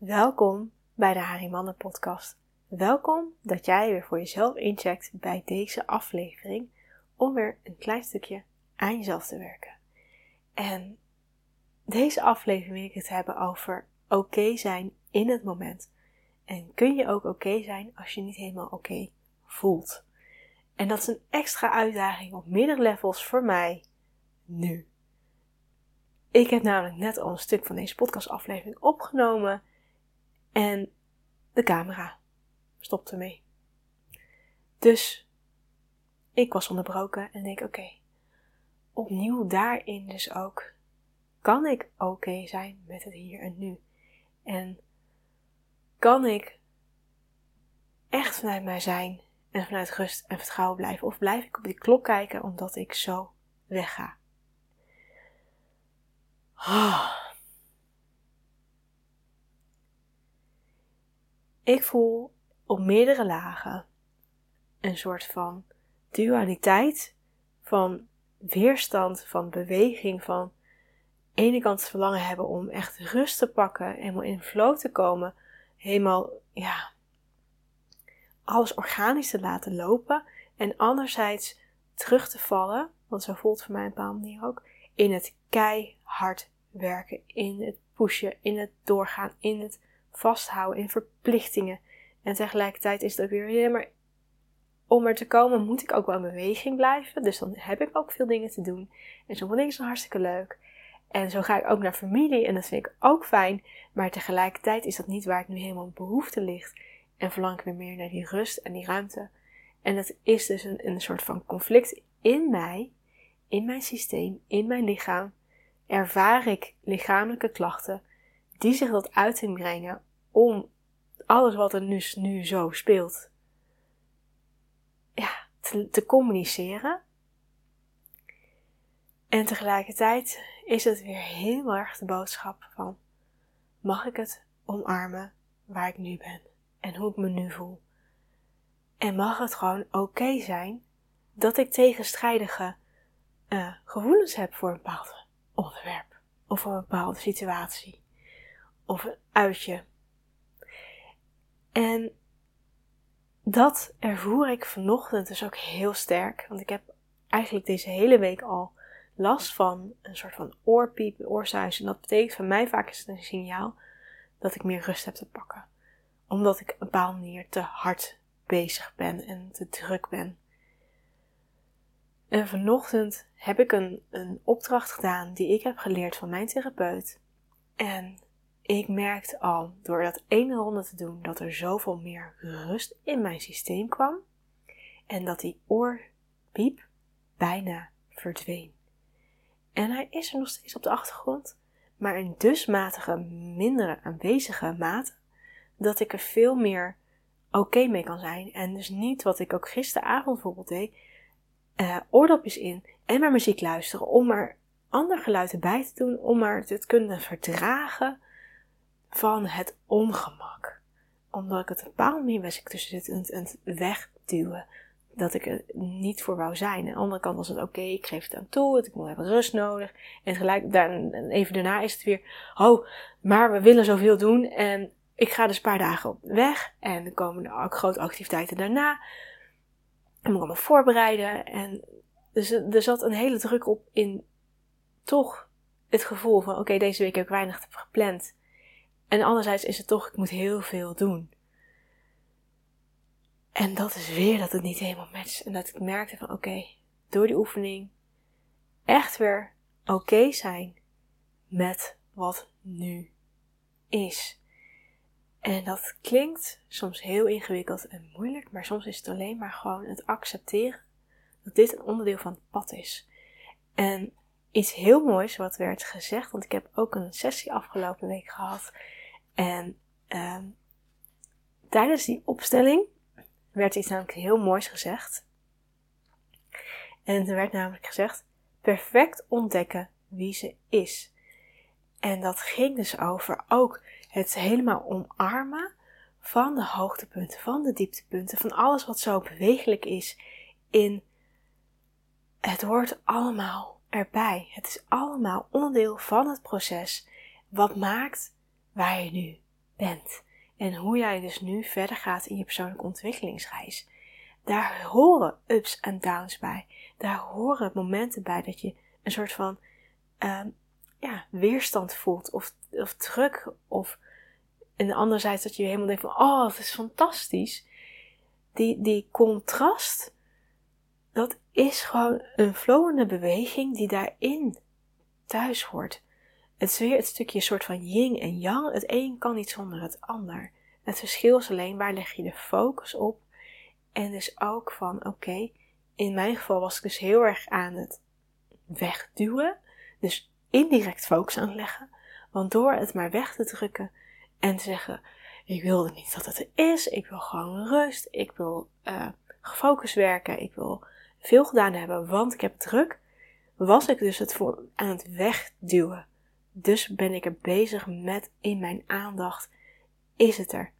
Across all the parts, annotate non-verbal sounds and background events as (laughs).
Welkom bij de Harimannen podcast. Welkom dat jij weer voor jezelf incheckt bij deze aflevering om weer een klein stukje aan jezelf te werken. En deze aflevering wil ik het hebben over oké zijn in het moment. En kun je ook oké zijn als je niet helemaal oké voelt. En dat is een extra uitdaging op meerdere levels voor mij nu. Ik heb namelijk net al een stuk van deze podcastaflevering opgenomen en de camera stopte mee. Dus ik was onderbroken en denk: oké, opnieuw daarin dus ook. Kan ik oké zijn met het hier en nu? En kan ik echt vanuit mij zijn en vanuit rust en vertrouwen blijven? Of blijf ik op die klok kijken omdat ik zo wegga? Oh. Ik voel op meerdere lagen een soort van dualiteit van weerstand, van beweging, van ene kant het verlangen hebben om echt rust te pakken, helemaal in flow te komen, helemaal, ja, alles organisch te laten lopen en anderzijds terug te vallen, want zo voelt het voor mij een bepaalde manier ook, in het keihard werken, in het pushen, in het doorgaan, in het vasthouden, in verplichtingen. En tegelijkertijd is het weer, ja, maar om er te komen moet ik ook wel in beweging blijven. Dus dan heb ik ook veel dingen te doen. En sommige dingen zijn hartstikke leuk. En zo ga ik ook naar familie en dat vind ik ook fijn. Maar tegelijkertijd is dat niet waar ik nu helemaal behoefte ligt. En verlang ik weer meer naar die rust en die ruimte. En dat is dus een, een soort van conflict in mij, in mijn systeem, in mijn lichaam. Ervaar ik lichamelijke klachten die zich tot uiting brengen om alles wat er nu, nu zo speelt, ja, te, communiceren. En tegelijkertijd is het weer heel erg de boodschap van: mag ik het omarmen waar ik nu ben en hoe ik me nu voel? En mag het gewoon oké zijn dat ik tegenstrijdige uh, gevoelens heb voor een bepaald onderwerp of voor een bepaalde situatie of een uitje en dat ervoer ik vanochtend dus ook heel sterk. Want ik heb eigenlijk deze hele week al last van een soort van oorpiep, oorsuis. En dat betekent voor mij vaak is het een signaal dat ik meer rust heb te pakken. Omdat ik een bepaalde manier te hard bezig ben en te druk ben. En vanochtend heb ik een, een opdracht gedaan die ik heb geleerd van mijn therapeut. En ik merkte al door dat ene ronde te doen dat er zoveel meer rust in mijn systeem kwam en dat die oorpiep bijna verdween. En hij is er nog steeds op de achtergrond, maar in dusmatige, mindere aanwezige mate dat ik er veel meer oké mee kan zijn. En dus niet wat ik ook gisteravond bijvoorbeeld deed, uh, oordopjes in en maar muziek luisteren om maar ander geluid erbij te doen, om maar te kunnen verdragen van het ongemak. Omdat ik het een bepaalde manier was ik tussen het, het wegduwen. Dat ik er niet voor wou zijn. Aan de andere kant was het oké, ik geef het aan toe, ik heb wat rust nodig. En gelijk, daar, even daarna is het weer, oh, maar we willen zoveel doen en ik ga dus een paar dagen op weg. En er komen ook grote activiteiten daarna. En moet allemaal voorbereiden. En dus er zat een hele druk op in toch het gevoel van, oké, deze week heb ik weinig gepland. En anderzijds is het toch, ik moet heel veel doen. En dat is weer dat het niet helemaal matcht. En dat ik merkte van oké, door die oefening echt weer oké zijn met wat nu is. En dat klinkt soms heel ingewikkeld en moeilijk, maar soms is het alleen maar gewoon het accepteren dat dit een onderdeel van het pad is. En iets heel moois wat werd gezegd, want ik heb ook een sessie afgelopen week gehad en uh, tijdens die opstelling werd iets namelijk heel moois gezegd. En er werd namelijk gezegd: perfect ontdekken wie ze is. En dat ging dus over ook het helemaal omarmen van de hoogtepunten, van de dieptepunten, van alles wat zo bewegelijk is in het hoort allemaal erbij. Het is allemaal onderdeel van het proces wat maakt waar je nu bent. En hoe jij dus nu verder gaat in je persoonlijke ontwikkelingsreis. Daar horen ups en downs bij. Daar horen momenten bij dat je een soort van uh, ja, weerstand voelt. Of, of druk. Of en anderzijds dat je helemaal denkt van, oh, het is fantastisch. Die, die contrast, dat is gewoon een flowende beweging die daarin thuis hoort. Het is weer het stukje soort van yin en yang. Het een kan niet zonder het ander. Het verschil is alleen waar leg je de focus op. En dus ook van oké, in mijn geval was ik dus heel erg aan het wegduwen. Dus indirect focus aan leggen. Want door het maar weg te drukken en te zeggen: Ik wilde niet dat het er is. Ik wil gewoon rust. Ik wil uh, gefocust werken. Ik wil veel gedaan hebben, want ik heb druk. Was ik dus het voor aan het wegduwen. Dus ben ik er bezig met in mijn aandacht. Is het er?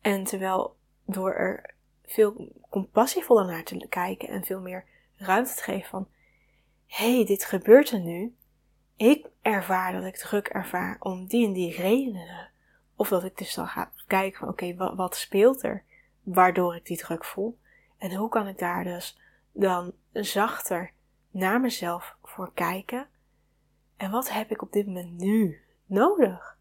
En terwijl door er veel compassievoller naar te kijken en veel meer ruimte te geven van, hé, hey, dit gebeurt er nu. Ik ervaar dat ik druk ervaar om die en die redenen. Of dat ik dus dan ga kijken van, oké, wat, wat speelt er waardoor ik die druk voel? En hoe kan ik daar dus dan zachter naar mezelf voor kijken? En wat heb ik op dit moment nu nodig?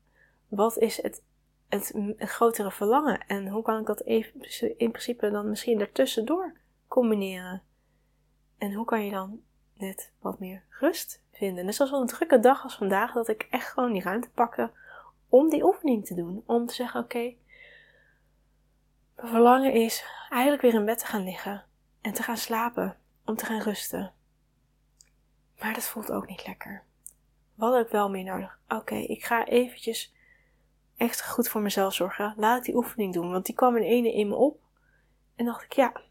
Wat is het het, grotere verlangen. En hoe kan ik dat even, in principe dan misschien ertussendoor combineren? En hoe kan je dan net wat meer rust vinden? Dus als een drukke dag als vandaag, dat ik echt gewoon die ruimte pakken om die oefening te doen. Om te zeggen, oké, mijn verlangen is eigenlijk weer in bed te gaan liggen en te gaan slapen, om te gaan rusten. Maar dat voelt ook niet lekker. Wat heb ik wel meer nodig? Oké, ik ga eventjes extra goed voor mezelf zorgen. Laat ik die oefening doen. Want die kwam in ene in me op. En dacht ik, ja,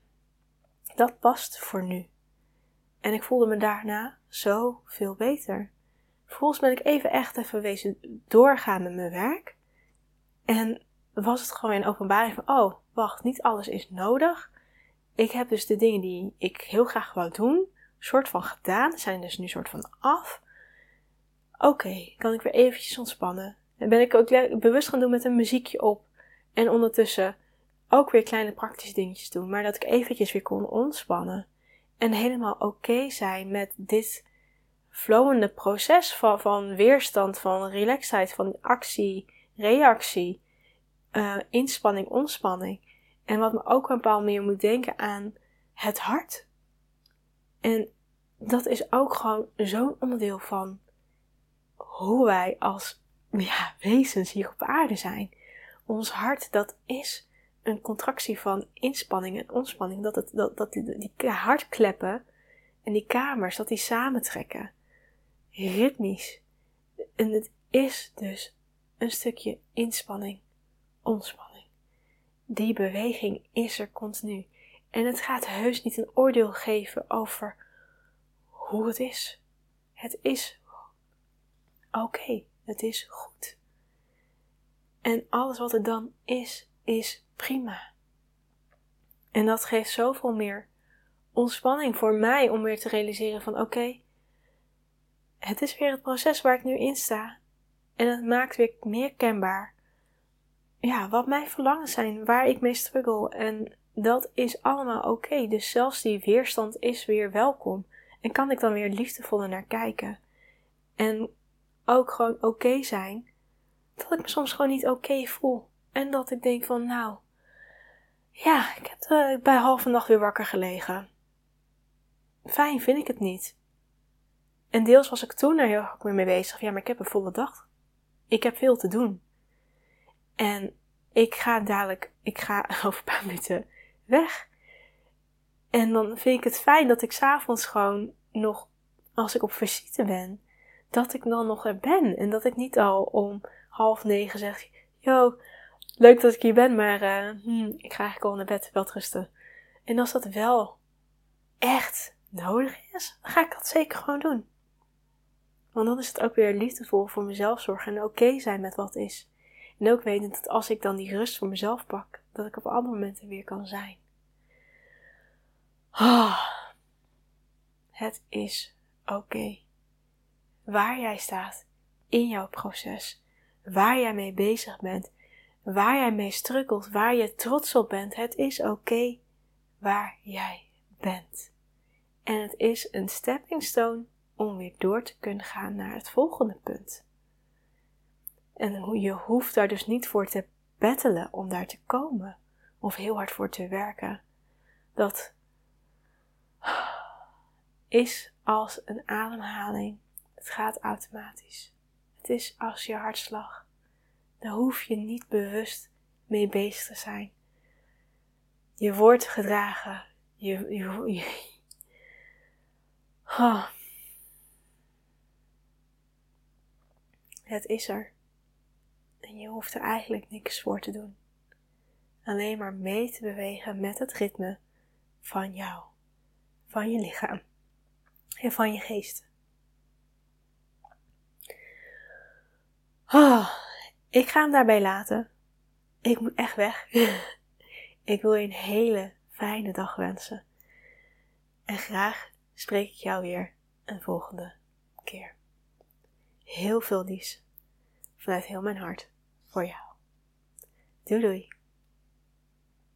dat past voor nu. En ik voelde me daarna zo veel beter. Vervolgens ben ik even echt even wezen doorgaan met mijn werk. En was het gewoon een openbaring van, oh, wacht, niet alles is nodig. Ik heb dus de dingen die ik heel graag wou doen, soort van gedaan, zijn dus nu soort van af. Oké, kan ik weer eventjes ontspannen. En ben ik ook bewust gaan doen met een muziekje op. En ondertussen ook weer kleine praktische dingetjes doen. Maar dat ik eventjes weer kon ontspannen. En helemaal oké zijn met dit flowende proces van, van weerstand, van relaxheid, van actie, reactie, uh, inspanning, ontspanning. En wat me ook een bepaald meer moet denken aan het hart. En dat is ook gewoon zo'n onderdeel van hoe wij als wezens hier op aarde zijn. Ons hart, dat is een contractie van inspanning en ontspanning. Dat, het, dat, dat die, die hartkleppen en die kamers, dat die samentrekken. Ritmisch. En het is dus een stukje inspanning, ontspanning. Die beweging is er continu. En het gaat heus niet een oordeel geven over hoe het is. Het is oké. Het is goed. En alles wat er dan is, is prima. En dat geeft zoveel meer ontspanning voor mij om weer te realiseren van oké, het is weer het proces waar ik nu in sta. En het maakt weer meer kenbaar. Ja, wat mijn verlangens zijn, waar ik mee struggle. En dat is allemaal oké. Dus zelfs die weerstand is weer welkom. En kan ik dan weer liefdevoller naar kijken. En ook gewoon oké zijn, dat ik me soms gewoon niet oké voel. En dat ik denk van, nou, ja, ik heb uh, bij halve nacht weer wakker gelegen. Fijn vind ik het niet. En deels was ik toen er heel erg mee bezig. Ja, maar ik heb een volle dag. Ik heb veel te doen. En ik ga dadelijk, ik ga (laughs) over een paar minuten weg. En dan vind ik het fijn dat ik s'avonds gewoon nog, als ik op visite ben, dat ik dan nog er ben. En dat ik niet al om half negen zeg: Yo, leuk dat ik hier ben, maar uh, hmm, ik ga eigenlijk al naar bed, wel rusten. En als dat wel echt nodig is, dan ga ik dat zeker gewoon doen. Want dan is het ook weer liefdevol voor mezelf zorgen en oké zijn met wat is. En ook weten dat als ik dan die rust voor mezelf pak, dat ik op andere momenten weer kan zijn. Oh, het is oké waar jij staat in jouw proces. waar jij mee bezig bent, waar jij mee strukkelt, waar je trots op bent. Het is oké waar jij bent. En het is een stepping stone om weer door te kunnen gaan naar het volgende punt. En je hoeft daar dus niet voor te bettelen om daar te komen of heel hard voor te werken. Dat is als een ademhaling. Het gaat automatisch. Het is als je hartslag. Daar hoef je niet bewust mee bezig te zijn. Je wordt gedragen. Je, je, oh. Het is er. En je hoeft er eigenlijk niks voor te doen. Alleen maar mee te bewegen met het ritme van jou, van je lichaam en van je geest. Oh, ik ga hem daarbij laten. Ik moet echt weg. (laughs) ik wil je een hele fijne dag wensen. En graag spreek ik jou weer een volgende keer. Heel veel liefs vanuit heel mijn hart voor jou. Doei doei.